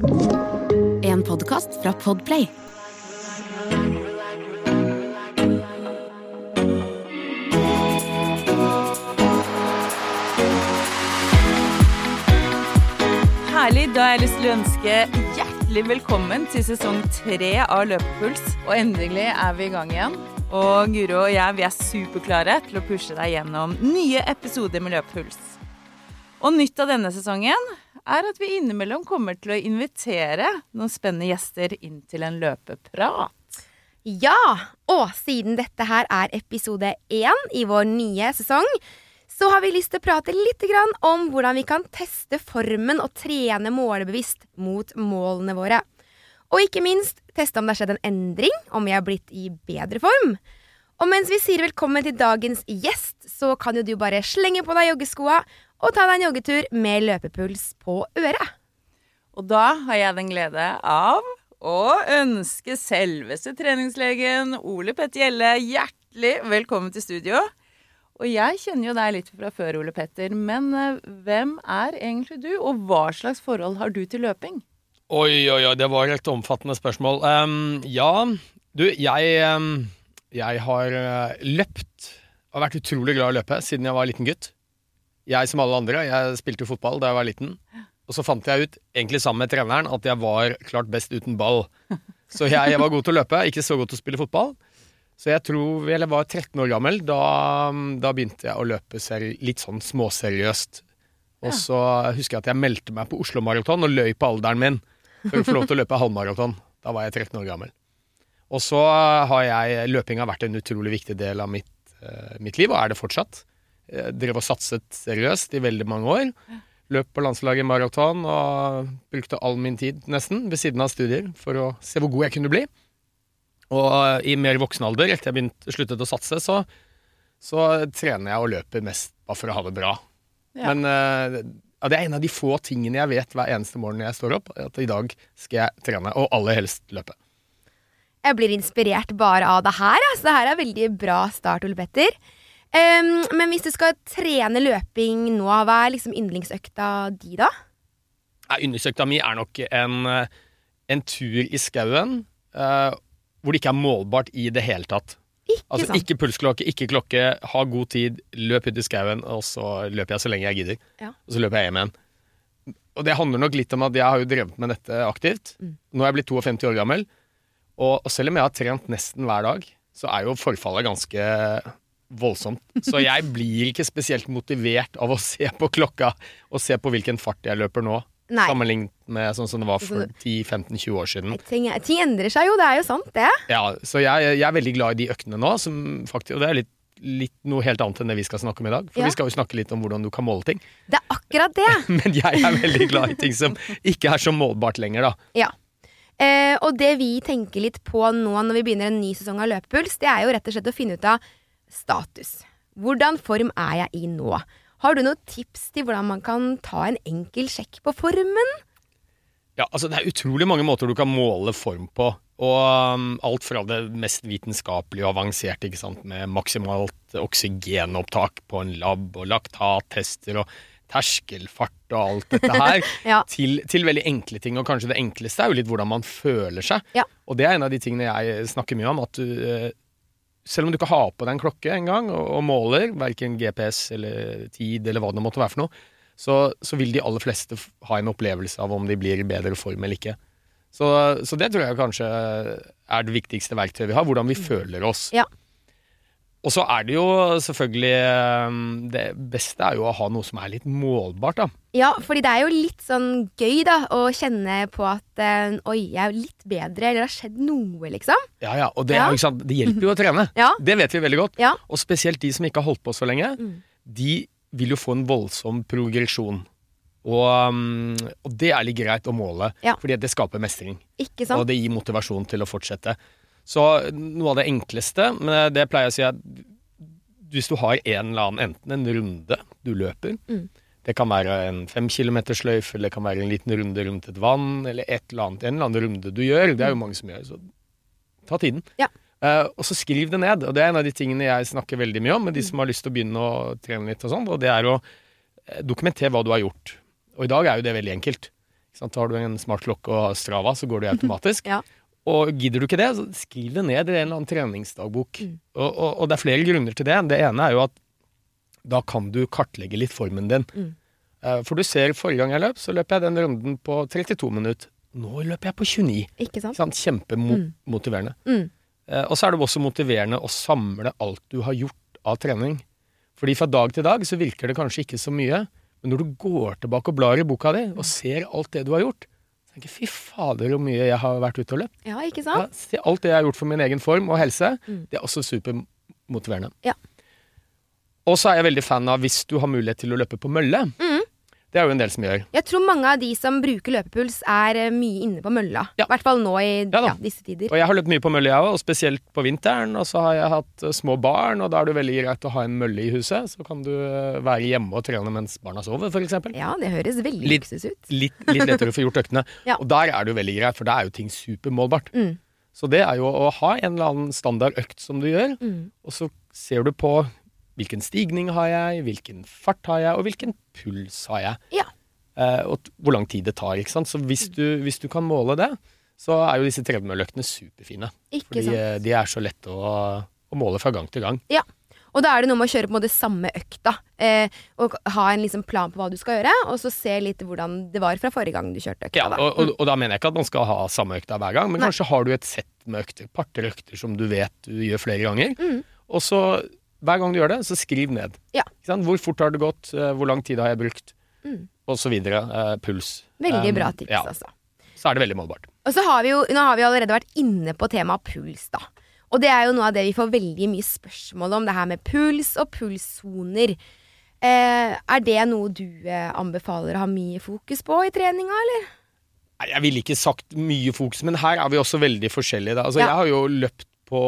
En podkast fra Podplay. Herlig. Da har jeg lyst til å ønske hjertelig velkommen til sesong tre av Løpepuls. Og endelig er vi i gang igjen. Og Guro og jeg vi er superklare til å pushe deg gjennom nye episoder med Løpepuls. Og nytt av denne sesongen er at vi innimellom kommer til å invitere noen spennende gjester inn til en løpeprat. Ja! Og siden dette her er episode én i vår nye sesong, så har vi lyst til å prate litt om hvordan vi kan teste formen og trene målebevisst mot målene våre. Og ikke minst teste om det har skjedd en endring, om vi har blitt i bedre form. Og mens vi sier velkommen til dagens gjest, så kan jo du bare slenge på deg joggeskoa og ta deg en joggetur med løpepuls på øret. Og da har jeg den glede av å ønske selveste treningslegen Ole Petter Gjelle hjertelig velkommen til studio. Og jeg kjenner jo deg litt fra før, Ole Petter, men eh, hvem er egentlig du, og hva slags forhold har du til løping? Oi, oi, oi, det var et omfattende spørsmål. Um, ja, du, jeg, um, jeg har uh, løpt og vært utrolig glad i å løpe siden jeg var liten gutt. Jeg som alle andre, jeg spilte jo fotball da jeg var liten. Og så fant jeg ut, egentlig sammen med treneren, at jeg var klart best uten ball. Så jeg, jeg var god til å løpe, ikke så god til å spille fotball. Så jeg tror jeg var 13 år gammel. Da, da begynte jeg å løpe litt sånn småseriøst. Og så husker jeg at jeg meldte meg på Oslo Maraton og løy på alderen min for å få lov til å løpe halvmaraton. Da var jeg 13 år gammel. Og så har jeg Løping har vært en utrolig viktig del av mitt, uh, mitt liv, og er det fortsatt. Jeg drev og satset seriøst i veldig mange år. Løp på landslaget i maraton og brukte all min tid, nesten, ved siden av studier for å se hvor god jeg kunne bli. Og i mer voksen alder, etter jeg begynte, sluttet å satse, så, så trener jeg og løper mest bare for å ha det bra. Ja. Men uh, ja, det er en av de få tingene jeg vet hver eneste morgen jeg står opp, at i dag skal jeg trene, og aller helst løpe. Jeg blir inspirert bare av det her. Altså. Det her er veldig bra start, Ole Petter. Ehm, men hvis du skal trene løping nå, hva er liksom yndlingsøkta di, da? Nei, Yndlingsøkta mi er nok en, eh, en tur i skauen uh, hvor det ikke er målbart i det hele tatt. Ikke Altså sant? Ikke pulsklokke, ikke klokke, ha god tid, løp ut i skauen, og så løper jeg så lenge jeg gidder. Ja. Og så løper jeg hjem igjen. Og det handler nok litt om at jeg har jo drevet med dette aktivt. Mm. Nå er jeg blitt 52 år gammel, og, og selv om jeg har trent nesten hver dag, så er jo forfallet ganske voldsomt. Så jeg blir ikke spesielt motivert av å se på klokka og se på hvilken fart jeg løper nå, Nei. sammenlignet med sånn som det var for 10-15-20 år siden. Ting, ting endrer seg jo, det er jo sant, det. Ja, så jeg, jeg er veldig glad i de øktene nå, som faktisk, og det er litt, litt noe helt annet enn det vi skal snakke om i dag. For Ja. vi skal jo snakke litt om hvordan du kan måle ting. Det er akkurat det. Men jeg er veldig glad i ting som ikke er så målbart lenger, da. Ja. Eh, og det vi tenker litt på nå når vi begynner en ny sesong av Løpepuls, det er jo rett og slett å finne ut av status. Hvordan form er jeg i nå? Har du noen tips til hvordan man kan ta en enkel sjekk på formen? Ja, altså Det er utrolig mange måter du kan måle form på. Og um, alt fra det mest vitenskapelige og avanserte, ikke sant, med maksimalt oksygenopptak på en lab, og laktattester og terskelfart og alt dette her, Ja. til, til veldig enkle ting. Og kanskje det enkleste er jo litt hvordan man føler seg. Ja. Og det er en av de tingene jeg snakker mye om. At du, eh, selv om du ikke har på deg en klokke engang og, og måler, verken GPS eller tid eller hva det måtte være for noe, så, så vil de aller fleste ha en opplevelse av om de blir i bedre form eller ikke. Så, så det tror jeg kanskje er det viktigste verktøyet vi har, hvordan vi føler oss. Ja. Og så er det jo selvfølgelig eh, Det beste er jo å ha noe som er litt målbart, da. Ja, fordi det er jo litt sånn gøy da å kjenne på at eh, oi, jeg er litt bedre, eller det har skjedd noe, liksom. Ja, ja, og det, Ja. det hjelper jo å trene. Ja. Det vet vi veldig godt. Ja. Og spesielt de som ikke har holdt på så lenge, Mm. de vil jo få en voldsom progresjon. Og, um, og det er litt greit å måle, Ja. fordi det skaper mestring. Og det gir motivasjon til å fortsette. Så noe av det enkleste, men det pleier jeg å si at hvis du har en eller annen, enten en runde du løper, Mm. det kan være en fem kilometers løyfe, eller det kan være en liten runde rundt et vann, eller et eller annet, en eller annen runde du gjør, det er jo mange som gjør, så ta tiden. Ja. Uh, og så skriv det ned, og det er en av de tingene jeg snakker veldig mye om med de som har lyst til å begynne å trene litt og sånn, og det er å eh, dokumentere hva du har gjort. Og i dag er jo det veldig enkelt. Sant? Har du en smartlokk og Strava, så går det automatisk. Ja. Og gidder du ikke det, så skriv det ned i en eller annen treningsdagbok. Mm. Og, og, og det er flere grunner til det. Det ene er jo at da kan du kartlegge litt formen din. Mm. Eh, For du ser, forrige gang jeg løp, så løp jeg den runden på 32 minutter. Nå løper jeg på 29. Ikke sant? Sant? Kjempemotiverende. Mm. Eh, Og så er det også motiverende å samle alt du har gjort av trening. Fordi fra dag til dag så virker det kanskje ikke så mye, men når du går tilbake og blar i boka di og ser alt det du har gjort, tenker fy fader hvor mye jeg har vært ute og løpt. Ja, ikke sant? Ja, alt det jeg har gjort for min egen form og helse, Mm. det er også supermotiverende. Ja. Og så er jeg veldig fan av hvis du har mulighet til å løpe på mølle. Mm. Det er jo en del som gjør. Jeg tror mange av de som bruker løpepuls, er eh, mye inne på mølla. I Ja. hvert fall nå i ja, ja, disse tider. Og jeg har løpt mye på mølle, jeg òg, og spesielt på vinteren. Og så har jeg hatt eh, små barn, og da er det veldig greit å ha en mølle i huset. Så kan du eh, være hjemme og trene mens barna sover, f.eks. Ja, det høres veldig luksus ut. Litt, litt lettere å få gjort øktene. Og der er det jo veldig greit, for da er jo ting supermålbart. Mm. Så det er jo å ha en eller annen standard økt som du gjør, Mm. og så ser du på hvilken stigning har jeg, hvilken fart har jeg, og hvilken puls har jeg. Ja. Eh, og hvor lang tid det tar. ikke sant? Så hvis du, hvis du kan måle det, så er jo disse tredemølleøktene superfine. Ikke Fordi sant. eh, de er så lette å, å måle fra gang til gang. Ja. Og da er det noe med å kjøre på en måte samme økta. Eh, og ha en liksom plan på hva du skal gjøre, og så se litt hvordan det var fra forrige gang du kjørte økta. Ja, da. og, og, og da mener jeg ikke at man skal ha samme økta hver gang, men Nei. kanskje har du et sett med økter, par-tre økter som du vet du gjør flere ganger. Mm. Og så hver gang du gjør det, så skriv ned. Ja. Hvor fort har det gått, eh, hvor lang tid har jeg brukt, Mm. og så videre. Eh, puls. Veldig Um, bra tips, ja. altså. Så er det veldig målbart. Og så har vi jo, nå har vi allerede vært inne på temaet puls, da. Og det er jo noe av det vi får veldig mye spørsmål om, det her med puls og pulssoner. Eh, er det noe du eh, anbefaler å ha mye fokus på i treninga, eller? Nei, Jeg ville ikke sagt mye fokus, men her er vi også veldig forskjellige. Altså, Ja. Jeg har jo løpt på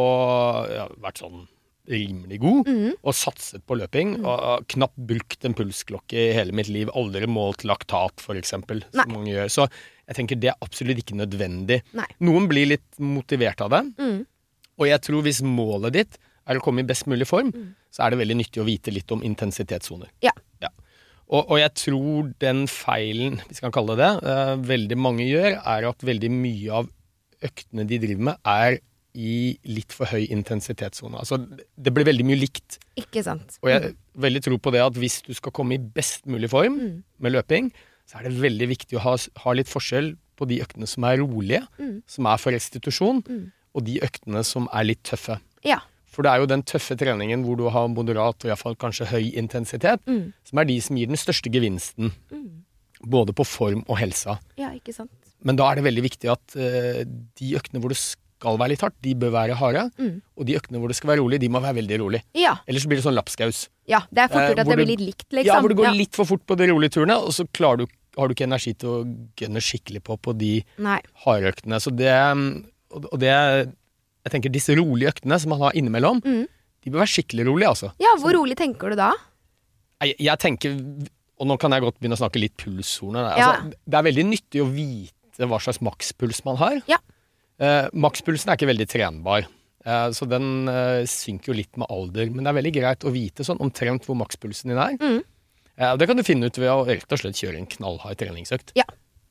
ja, Vært sånn rimelig god mm. og satset på løping. Og har knapt brukt en pulsklokke i hele mitt liv. Aldri målt laktat, f.eks., som mange gjør. Så jeg tenker det er absolutt ikke nødvendig. Nei. Noen blir litt motivert av det. Mm. Og jeg tror hvis målet ditt er å komme i best mulig form, Mm. så er det veldig nyttig å vite litt om intensitetssoner. Ja. Og, og jeg tror den feilen, hvis vi kan kalle det det, uh, veldig mange gjør, er at veldig mye av øktene de driver med, er i litt for høy intensitetssone. Altså, det blir veldig mye likt. Ikke sant? Og jeg veldig tror på det at hvis du skal komme i best mulig form Mm. med løping, så er det veldig viktig å ha, ha litt forskjell på de øktene som er rolige, Mm. som er for restitusjon, Mm. og de øktene som er litt tøffe. Ja. For det er jo den tøffe treningen hvor du har moderat og i hvert fall kanskje høy intensitet, Mm. som er de som gir den største gevinsten, Mm. både på form og helsa. Ja, ikke sant? Men da er det veldig viktig at uh, de øktene hvor du skal være litt hardt, de bør være harde. Mm. Og de øktene hvor det skal være rolig, de må være veldig rolig. Ja. Ellers blir det sånn lapskaus. ja. Det er fort Eh, gjort at det blir litt likt, liksom. Ja, hvor du går Ja. litt for fort på de rolige turene, og så klarer du, har du ikke energi til å gønne skikkelig på på de harde øktene. Så det Og det Jeg tenker disse rolige øktene som man har innimellom, Mm. de bør være skikkelig rolige, altså. Ja, hvor rolig tenker du da? Jeg, jeg tenker Og nå kan jeg godt begynne å snakke litt pulshorner. Ja. Altså, det er veldig nyttig å vite hva slags makspuls man har. Ja. Eh, makspulsen er ikke veldig trenbar, eh, så den eh, synker jo litt med alder. Men det er veldig greit å vite sånn omtrent hvor makspulsen din er. Mm. Eh, det kan du finne ut ved å rett og slett kjøre en knallhard treningsøkt. Ja.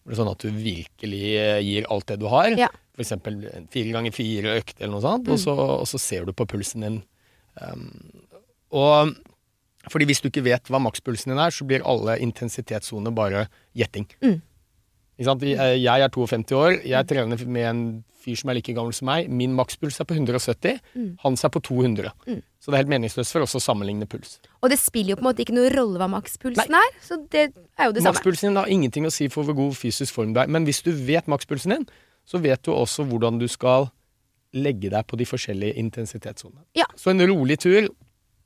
Sånn at du virkelig eh, gir alt det du har. Ja. En fire ganger fire økt eller noe sånt, og, så, og så ser du på pulsen din. Um, og fordi hvis du ikke vet hva makspulsen din er, så blir alle intensitetssoner bare gjetting. Mm. Jeg er 52 år, jeg trener med en fyr som er like gammel som meg. Min makspuls er på 170, Mm. hans er på 200. Mm. Så det er helt meningsløst for oss å sammenligne puls. Og det spiller jo på en måte ikke noe rolle hva makspulsen er, så det er jo det samme. Makspulsen din har ingenting å si for hvor god fysisk form du er. Men hvis du vet makspulsen din, så vet du også hvordan du skal legge deg på de forskjellige intensitetssonene. Ja. Så en rolig tur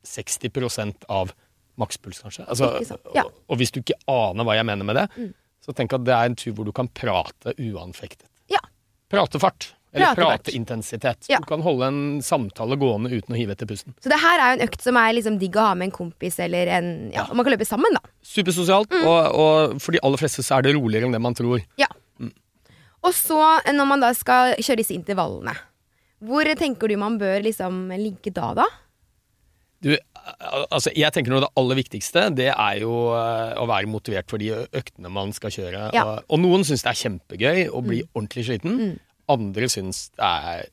60% av makspuls, kanskje. Altså, ja. og, og hvis du ikke aner hva jeg mener med det, Mm. Så tenk at det er en tur hvor du kan prate uanfektet. Ja. Pratefart. Eller prateintensitet. Ja. Du kan holde en samtale gående uten å hive etter pusten. Så det her er jo en økt som er liksom digg å ha med en kompis eller en Ja, man kan løpe sammen, da. Supersosialt, Mm. og, og for de aller fleste så er det roligere enn det man tror. Ja Og så, når man da skal kjøre disse intervallene, hvor tenker du man bør liksom ligge da, da? Du, altså, jeg tenker noe av det aller viktigste, det er jo eh, å være motivert for de øktene man skal kjøre. Ja. Og, og noen syns det er kjempegøy å bli ordentlig sliten. Andre syns det er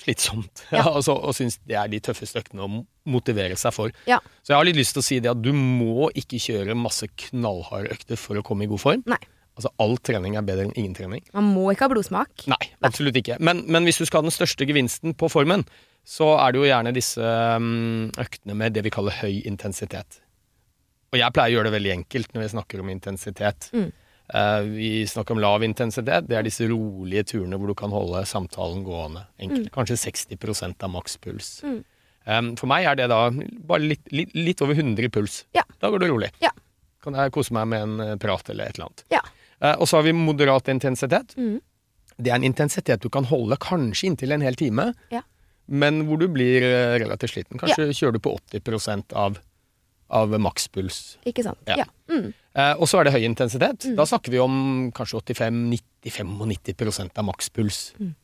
slitsomt. Ja. altså, og syns det er de tøffeste øktene å motivere seg for. Ja. Så jeg har litt lyst til å si det at du må ikke kjøre masse knallharde økter for å komme i god form. Nei. Altså, all trening er bedre enn ingen trening. Man må ikke ha blodsmak. Nei, absolutt ikke. Men, men hvis du skal ha den største gevinsten på formen, så er det jo gjerne disse mm, øktene med det vi kaller høy intensitet. Og jeg pleier å gjøre det veldig enkelt når vi snakker om intensitet. Mm. Eh, vi snakker om lav intensitet. Det er disse rolige turene hvor du kan holde samtalen gående. Enkelt. Kanskje 60 av makspuls. Mm. For meg er det da bare litt, litt, litt over 100 puls. Ja. Da går det rolig. Ja. Kan jeg kose meg med en eh, prat eller et eller annet. Ja. Eh, og så har vi moderat intensitet. Mm. Det er en intensitet du kan holde kanskje inntil en hel time, Ja. Men hvor du blir eh, relativt sliten. Kanskje kjører du på 80% av, av makspuls. Ikke sant? Ja. Ja. Mm. Eh, og så er det høy intensitet. Da snakker vi om kanskje 85-90-95% av makspuls. Mm.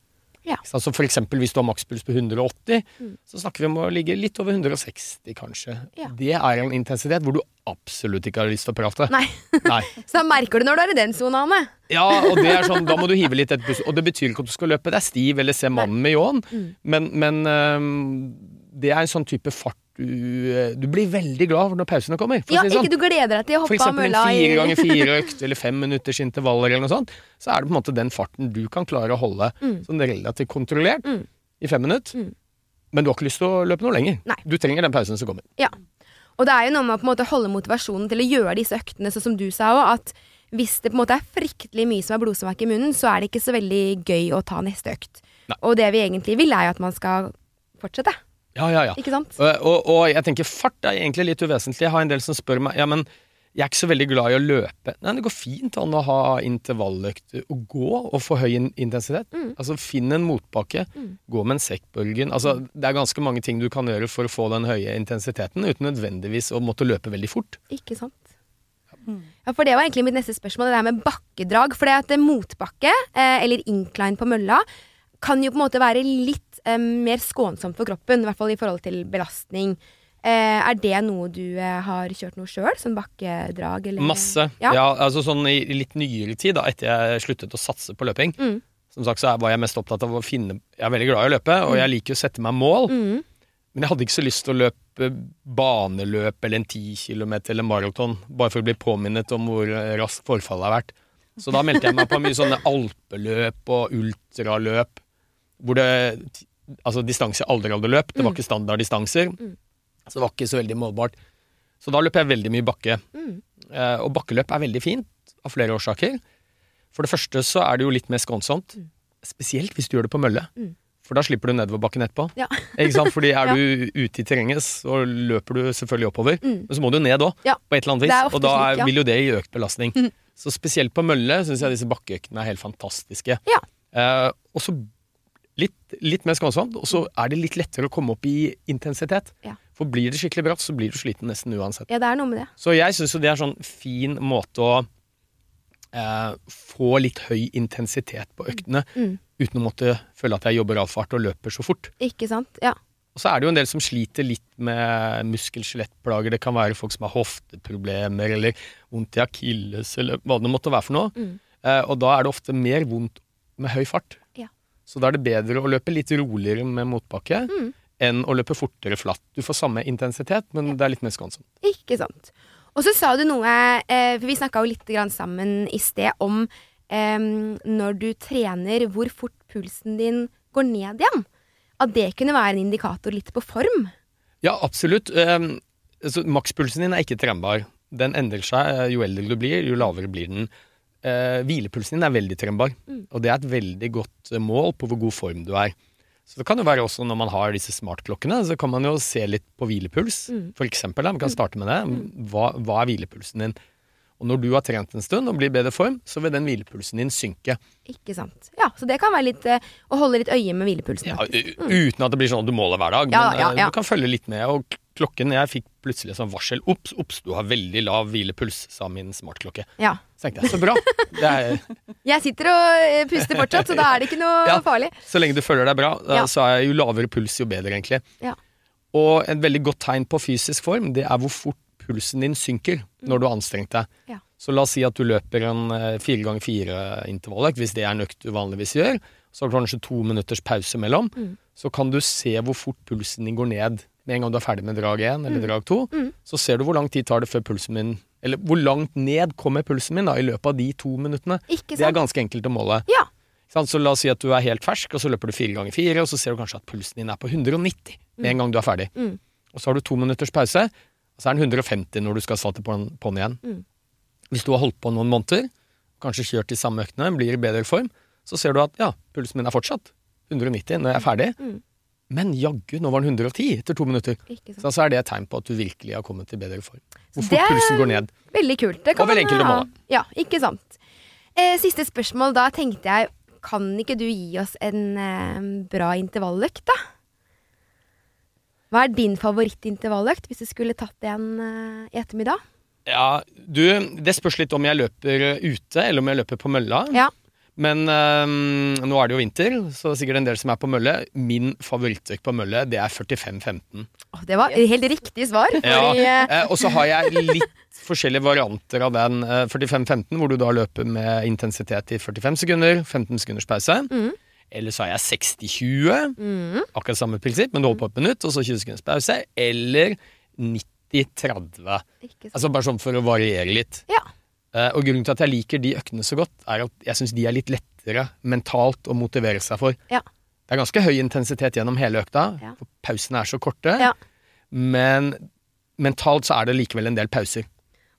Ja. Så for eksempel hvis du har makspuls på 180, så snakker vi om å ligge litt over 160, kanskje. Ja. Det er en intensitet hvor du absolutt ikke har lyst til å prate. Nei. Nei. Så da merker du når du er i den sona, Anne. Ja, og det er sånn, da må du hive litt etter. Og det betyr ikke at du skal løpe deg stiv eller se mannen med ljåen, Mm. men, men um, det er en sånn type fart du, øh, du blir veldig glad for når pausene kommer. For Ja, si sånn. ikke du gleder deg til å hoppe av eksempel en mølla i fire ganger fire økt eller fem minutters intervaller eller noe sånt, så er det på en måte den farten du kan klare å holde Mm. sånn relativt kontrollert Mm. i fem minutter. Mm. Men du har ikke lyst til å løpe noe lenger. Nei. Du trenger den pausen som kommer. Ja. Og det er jo noe med å på en måte holde motivasjonen til å gjøre disse øktene, sånn som du sa òg, at hvis det på en måte er fryktelig mye som er blodsmak i munnen, så er det ikke så veldig gøy å ta neste økt. Nei. Og det vi egentlig vil, er jo at man skal fortsette. Ja, ja, ja. Ikke sant? Og, og, og jeg tenker fart er egentlig litt uvesentlig. Jeg har en del som spør meg Ja, men jeg er ikke så veldig glad i å løpe. Nei, det går fint an å ha intervalløkter og gå og få høy intensitet. Mm. Altså Finn en motbakke, gå med en sekkbølgen. Altså, Mm. det er ganske mange ting du kan gjøre for å få den høye intensiteten, uten nødvendigvis å måtte løpe veldig fort. Ikke sant? Ja, for det var egentlig mitt neste spørsmål, det der med bakkedrag. For det at motbakke, eh, eller incline på mølla, kan jo på en måte være litt eh, mer skånsomt for kroppen, i hvert fall i forhold til belastning. Eh, er det noe du eh, har kjørt noe sjøl? Sånn bakkedrag? Eller? Masse. Ja. Ja. altså sånn i litt nyere tid, da, etter jeg sluttet å satse på løping. Mm. Som sagt så var jeg mest opptatt av å finne Jeg er veldig glad i å løpe, og jeg liker å sette meg mål. Mm. Men jeg hadde ikke så lyst til å løpe baneløp eller en 10 km eller maraton, bare for å bli påminnet om hvor eh, raskt forfallet har vært. Så da meldte jeg meg på mye sånne alpeløp og ultraløp, hvor det Altså distanse jeg aldri hadde løpt. Det var ikke standarddistanser. Så det var ikke så veldig målbart. Så da løp jeg veldig mye bakke. Mm. Eh, og bakkeløp er veldig fint av flere årsaker. For det første så er det jo litt mer skånsomt. Spesielt hvis du gjør det på mølle. Mm. For da slipper du nedoverbakken etterpå. Ja. Ikke sant? Fordi er du ute i terrenget, så løper du selvfølgelig oppover. Mm. Men så må du ned òg, Ja. på et eller annet vis. Og da slik, er, ja. vil jo det gi økt belastning. Mhm. Så spesielt på mølle syns jeg disse bakkeøktene er helt fantastiske. Ja. Eh, og så litt, litt mer skånsomt, og så er det litt lettere å komme opp i intensitet. Ja. For blir det skikkelig bratt, så blir du sliten nesten uansett. Ja, det er noe med det. Så jeg syns jo det er sånn fin måte å eh, få litt høy intensitet på øktene, Mm. uten å måtte føle at jeg jobber altfor fart og løper så fort. Ikke sant? Ja. Og så er det jo en del som sliter litt med muskel-skjelettplager. Det kan være folk som har hofteproblemer eller vondt i akilles eller hva det måtte være for noe. Mm. Eh, og da er det ofte mer vondt med høy fart. Så da er det bedre å løpe litt roligere med motbakke Mm. enn å løpe fortere flatt. Du får samme intensitet, men det er litt mer skånsomt. Ikke sant. Og så sa du noe, eh, for vi snakka jo litt sammen i sted om eh, når du trener, hvor fort pulsen din går ned igjen. At det kunne være en indikator litt på form. Ja, absolutt. Altså, makspulsen din er ikke trenbar. Den endrer seg eh, jo eldre du blir, jo lavere blir den. Eh, hvilepulsen din er veldig trembar, Mm. og det er et veldig godt eh, mål på hvor god form du er. Så det kan jo være også når man har disse smartklokkene, så kan man jo se litt på hvilepuls. Mm. For eksempel, da, vi kan starte med det. Hva, hva er hvilepulsen din? Og når du har trent en stund og blir i bedre form, så vil den hvilepulsen din synke. Ikke sant. Ja, Så det kan være litt eh, å holde litt øye med hvilepulsen. Ja, mm. uten at det blir sånn at du måler hver dag. Ja, men ja, eh, ja. du kan følge litt med. Og klokken Jeg fikk plutselig sånn varsel. Ops, ops, du har veldig lav hvilepuls, sa min smartklokke. Ja. Så tenkte jeg, så bra. Det er, Jeg sitter og eh, puster fortsatt, så da er det ikke noe Ja. farlig. så lenge du føler deg bra, da, Ja. så er jo lavere puls jo bedre, egentlig. Ja. Og et veldig godt tegn på fysisk form, det er hvor fort pulsen din synker når du har anstrengt deg. Ja. Så la oss si at du løper en eh, fire ganger fire intervalløkt, hvis det er en økt du vanligvis gjør. Så har du kanskje to minutters pause mellom. Så kan du se hvor fort pulsen din går ned med en gang du er ferdig med drag 1 eller drag 2. Så ser du hvor lang tid tar det før pulsen min Eller hvor langt ned kommer pulsen min da, i løpet av de to minuttene. Det er ganske enkelt å måle. Ja. Så la oss si at du er helt fersk, og så løper du fire ganger fire, og så ser du kanskje at pulsen din er på 190 med en gang du er ferdig. Mm. Og så har du to minutters pause, og så er den 150 når du skal starte på på'n igjen. Mm. Hvis du har holdt på noen måneder, kanskje kjørt de samme øktene, blir i bedre form, så ser du at ja, pulsen min er fortsatt 190 når jeg er ferdig. Mm. Men jaggu, nå var den 110 etter to minutter. Så, altså er det et tegn på at du virkelig har kommet til bedre form. Hvor fort pulsen går ned. Veldig kult. Det Og veldig man enkelt å ha- måle. Ja, ikke sant. Eh, siste spørsmål. Da tenkte jeg, kan ikke du gi oss en eh, bra intervalløkt, da? Hva er din favorittintervalløkt hvis du skulle tatt en eh, i ettermiddag? Ja, du, det spørs litt om jeg løper ute, eller om jeg løper på mølla. Ja. Men øhm, nå er det jo vinter, så det er sikkert en del som er på mølle. Min favorittøkt på mølle, det er 45-15. Det var helt riktig svar. Ja, Fordi, eh, eh, og så har jeg litt forskjellige varianter av den. Eh, 45-15, hvor du da løper med intensitet i 45 sekunder, 15 sekunders pause. Mm. Eller så har jeg 60-20, mm, akkurat samme prinsipp, men du holder på et minutt, og så 20 sekunders pause. Eller 90-30. Altså bare sånn for å variere litt. Ja. Eh, og grunnen til at jeg liker de øktene så godt, er at jeg syns de er litt lettere mentalt å motivere seg for. Ja. Det er ganske høy intensitet gjennom hele økta, Ja. for pausene er så korte. Ja. Men mentalt så er det likevel en del pauser.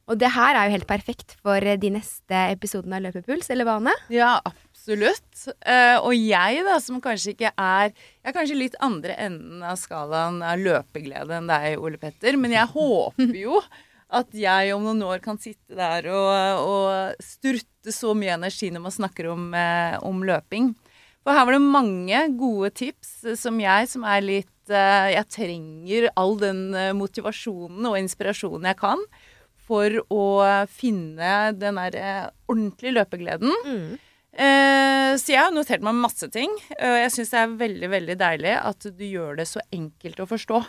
Og det her er jo helt perfekt for eh, de neste episodene av Løpepuls, eller Vane? Ja, absolutt. Eh, og jeg, da, som kanskje ikke er Jeg er kanskje litt andre enden av skalaen av løpeglede enn deg, Ole Petter. Men jeg håper jo at jeg om noen år kan sitte der og, og strutte så mye energi når man snakker om, eh, om løping. For her var det mange gode tips eh, som jeg, som er litt eh, Jeg trenger all den eh, motivasjonen og inspirasjonen jeg kan for å finne den der eh, ordentlige løpegleden. Mm. Eh, så jeg har notert meg masse ting. Og jeg syns det er veldig veldig deilig at du gjør det så enkelt å forstå.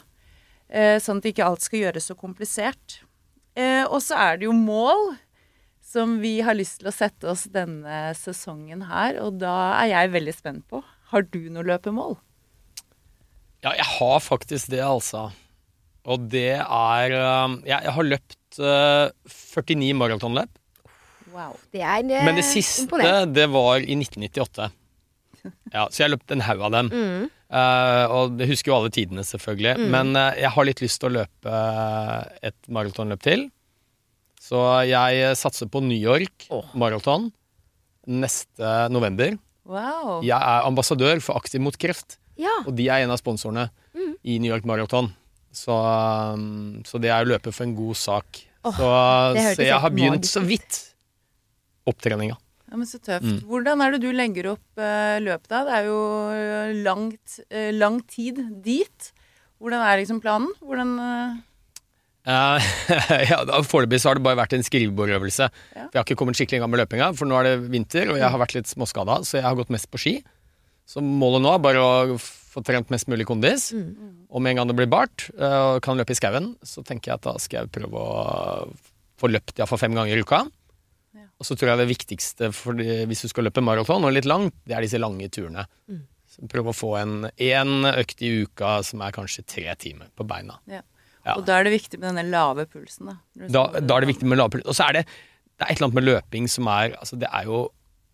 Sånn at ikke alt skal gjøres så komplisert. Eh, og så er det jo mål som vi har lyst til å sette oss denne sesongen her. Og da er jeg veldig spent på. Har du noe løpemål? Ja, jeg har faktisk det, altså. Og det er øh, Jeg, har løpt øh, 49 maratonløp. Wow. Det er imponerende. Men det siste, imponent. det var i 1998. Ja, så jeg har løpt en haug av dem. Mm. Eh, og jeg husker jo alle tidene, selvfølgelig. Mm. Men eh, jeg har litt lyst til å løpe eh, et maratonløp til. Så jeg satser på New York oh. maraton neste november. wow. Jeg er ambassadør for Aktiv mot kreft, Ja. og de er en av sponsorene Mm. i New York Marathon. Så, um, så det er å løpe for en god sak. Oh, så, så jeg har begynt så vidt opptreninga. Ja, men Så tøft. Mm. Hvordan er det du legger opp eh, løpet da? Det er jo eh, langt, eh, lang tid dit. Hvordan er liksom planen? Hvordan eh, Uh, ja, Foreløpig har det bare vært en skrivebordøvelse. Ja. For Jeg har ikke kommet skikkelig i gang med løpinga, for nå er det vinter, og jeg har vært litt småskada, så jeg har gått mest på ski. Så målet nå er bare å få trent mest mulig kondis. Mm. Og med en gang det blir bart eh, og kan løpe i skauen, så tenker jeg at da skal jeg prøve å få løpt iallfall fem ganger i uka. Ja. Og så tror jeg det viktigste for de, hvis du skal løpe maraton, og litt langt, det er disse lange turene. Mm. Prøv å få en én økt i uka som er kanskje tre timer på beina. Ja. Og da er det viktig med denne lave pulsen, da. Da, da er det viktig med lave pulsen. Og så er det, det er et eller annet med løping som er altså Det er jo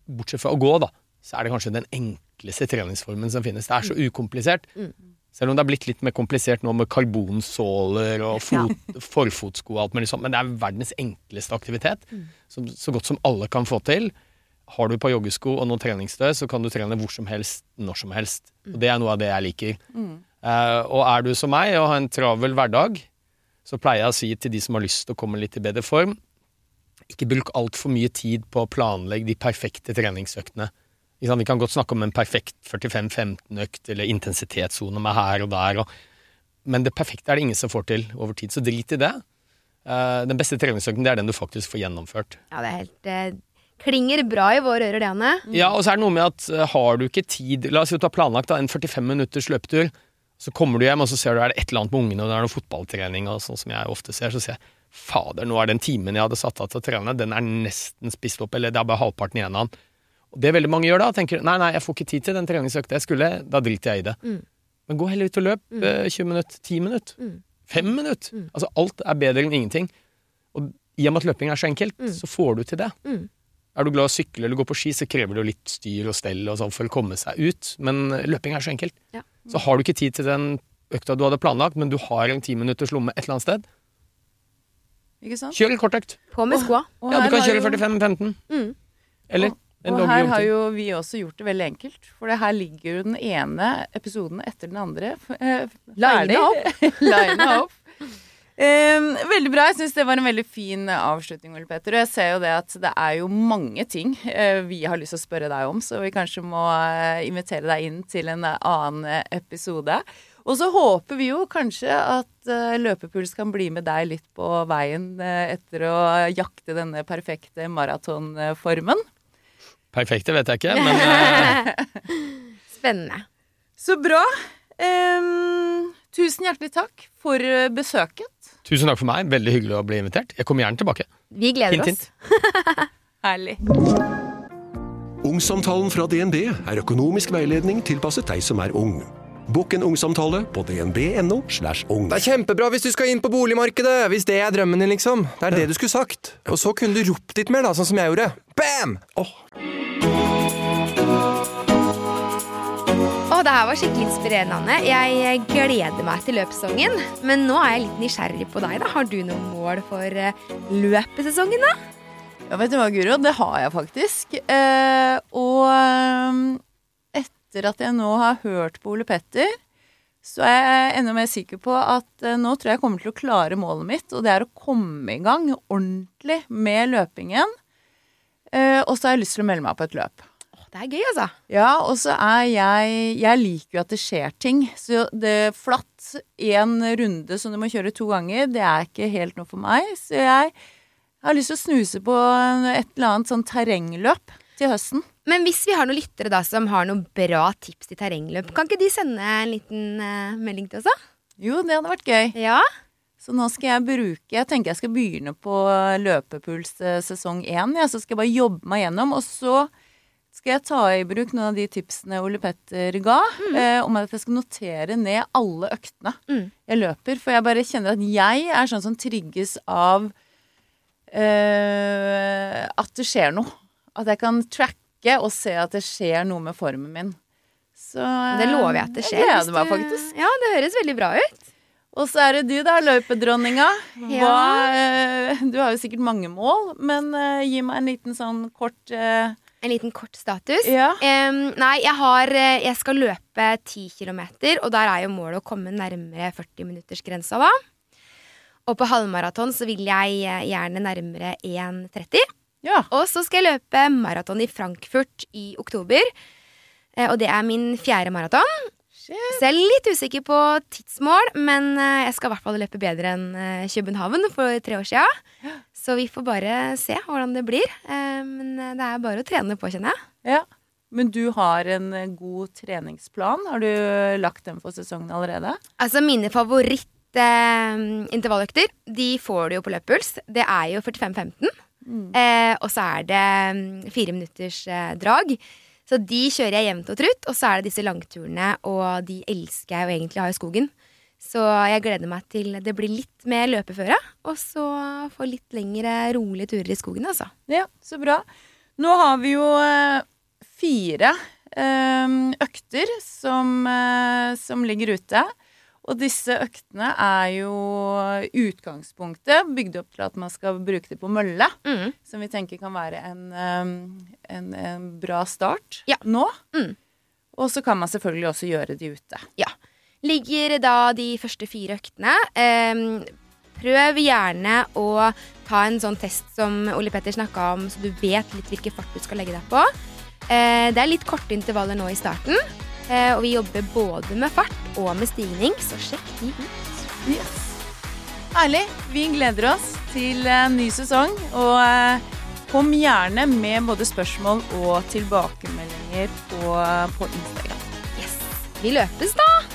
Bortsett fra å gå, da, så er det kanskje den enkleste treningsformen som finnes. Det er så ukomplisert. Mm. Selv om det er blitt litt mer komplisert nå med karbonsåler og fot, forfotsko og alt mulig sånt, men det er verdens enkleste aktivitet. Mm. Som, så godt som alle kan få til. Har du på joggesko og noe treningsstøy, så kan du trene hvor som helst, når som helst. Og det er noe av det jeg liker. Mm. Uh, og er du som meg og har en travel hverdag, så pleier jeg å si til de som har lyst til å komme litt i bedre form, ikke bruk altfor mye tid på å planlegge de perfekte treningsøktene. Vi kan godt snakke om en perfekt 45-15-økt eller intensitetssone med her og der, og, men det perfekte er det ingen som får til over tid, så drit i det. Eh, den beste treningsøkten det er den du faktisk får gjennomført. Ja, det er helt eh, Klinger bra i våre ører, det, Anne. Ja, og så er det noe med at eh, har du ikke tid La oss si at du har planlagt da, en 45 minutters løpetur, Så kommer du hjem, og så ser du er det et eller annet med ungene, og det er noe fotballtrening, og sånn som jeg ofte ser, så sier jeg fader, nå er den timen jeg hadde satt av til å trene, den er nesten spist opp, eller det er bare halvparten igjen av den. Og det veldig mange gjør da, tenker nei, nei, jeg får ikke tid til den treningsøkta jeg skulle, da driter jeg i det. Mm. Men gå heller ut og løp mm. 20 minutter, 10 minutter, Mm. 5 minutter. Mm. Altså alt er bedre enn ingenting. Og i og med at løping er så enkelt, Mm. så får du til det. Mm. Er du glad i å sykle eller gå på ski, så krever det jo litt styr og stell og sånn for å komme seg ut, men eh, løping er så enkelt. Ja. Så har du ikke tid til den økta du hadde planlagt, men du har en timinutters lomme et eller annet sted, Ikke sant? kjør en kortøkt. På med skoa. Ja, du kan kjøre 45-15, Mm. eller Og- her har jo vi også gjort det veldig enkelt. For det her ligger jo den ene episoden etter den andre eh, Lina opp. Lina opp. Um, veldig bra. Jeg syns det var en veldig fin avslutning, Ole Petter. Og jeg ser jo det at det er jo mange ting eh, vi har lyst til å spørre deg om, så vi kanskje må eh, invitere deg inn til en eh, annen episode. Og så håper vi jo kanskje at eh, Løpepuls kan bli med deg litt på veien eh, etter å jakte denne perfekte maratonformen. Perfekte vet jeg ikke, men eh, Spennende. Så bra. Um, tusen hjertelig takk for eh, besøket. tusen takk for meg. Veldig hyggelig å bli invitert. Jeg kommer gjerne tilbake. Vi gleder Hint, oss. hint. Herlig. Ungsamtalen fra DNB er økonomisk veiledning tilpasset deg som er ung. Bokk en ungsamtale på dnb.no. slash ung. Det er kjempebra hvis du skal inn på boligmarkedet, hvis det er drømmen din, liksom. Det er det du skulle sagt. Og så kunne du ropt litt mer, da, sånn som jeg gjorde. Bam! Åh, det her var skikkelig inspirerende. Jeg gleder meg til løpssesongen. Men nå er jeg litt nysgjerrig på deg. da. Har du noen mål for eh, løpesesongen, da? Ja, vet du hva, Guro? Det har jeg faktisk. Eh, og ehm, etter at jeg nå har hørt på Ole Petter, så er jeg enda mer sikker på at eh, nå tror jeg jeg kommer til å klare målet mitt, og det er å komme i gang ordentlig med løpingen. Eh, og så har jeg lyst til å melde meg på et løp. Det er gøy, altså. Ja, og så er jeg Jeg liker jo at det skjer ting. Så det flatt én runde som du må kjøre to ganger, det er ikke helt noe for meg. Så jeg har lyst til å snuse på et eller annet sånn terrengløp til høsten. Men hvis vi har noen lyttere da som har noen bra tips til terrengløp, kan ikke de sende en liten uh, melding til oss, da? Jo, det hadde vært gøy. Ja? Så nå skal jeg bruke Jeg tenker jeg skal begynne på løpepuls eh, sesong én. Ja, så skal jeg bare jobbe meg gjennom. Og så skal jeg ta i bruk noen av de tipsene Ole Petter ga, eh, om at jeg skal notere ned alle øktene Mm. jeg løper. For jeg bare kjenner at jeg er sånn som trigges av eh, at det skjer noe. At jeg kan tracke og se at det skjer noe med formen min. Så Det lover jeg at det skjer. Jeg gleder meg faktisk. Ja, det høres veldig bra ut. Og så er det du da, løpedronninga. Hva, Ja. eh, du har jo sikkert mange mål, men uh, gi meg en liten sånn kort eh, En liten kort status. Ja. Um, nei, jeg har eh, Jeg skal løpe 10 km, og der er jo målet å komme nærmere 40-minuttersgrensa da. Og på halvmaraton så vil jeg eh, gjerne nærmere 1,30. Ja. Og så skal jeg løpe maraton i Frankfurt i oktober. Eh, Og det er min fjerde maraton. Så jeg er litt usikker på tidsmål, men jeg skal i hvert fall løpe bedre enn København for tre år sia. Så vi får bare se hvordan det blir. Eh, Men eh, det er bare å trene på, kjenner jeg. ja. Men du har en eh, god treningsplan. Har du lagt den for sesongen allerede? Altså, mine favorittintervalløkter, de får du jo på løppuls. Det er jo 45-15. Eh, og så er det mm, fire minutters drag. Så de kjører jeg jevnt og trutt. Og så er det disse langturene, og de elsker jeg jo egentlig å ha i skogen. Så jeg gleder meg til det blir litt mer løpeføre, og så få litt lengre, rolige turer i skogen, altså. Ja, så bra. Nå har vi jo eh, fire eh, økter som, eh, som ligger ute. Og disse øktene er jo utgangspunktet bygd opp til at man skal bruke det på mølle. Mm. Som vi tenker kan være en, en, en bra start Ja. nå. Mm. Og så kan man selvfølgelig også gjøre de ute. Ja. Ligger da de første fire øktene. Prøv gjerne å ta en sånn test som Ole Petter snakka om, så du vet litt hvilken fart du skal legge deg på. Eh, det er litt korte intervaller nå i starten, eh, og vi jobber både med fart og med stigning, så sjekk de ut. Yes. Herlig. Vi gleder oss til en ny sesong. Og eh, kom gjerne med både spørsmål og tilbakemeldinger på, på Instagram. Yes. Vi løpes, da!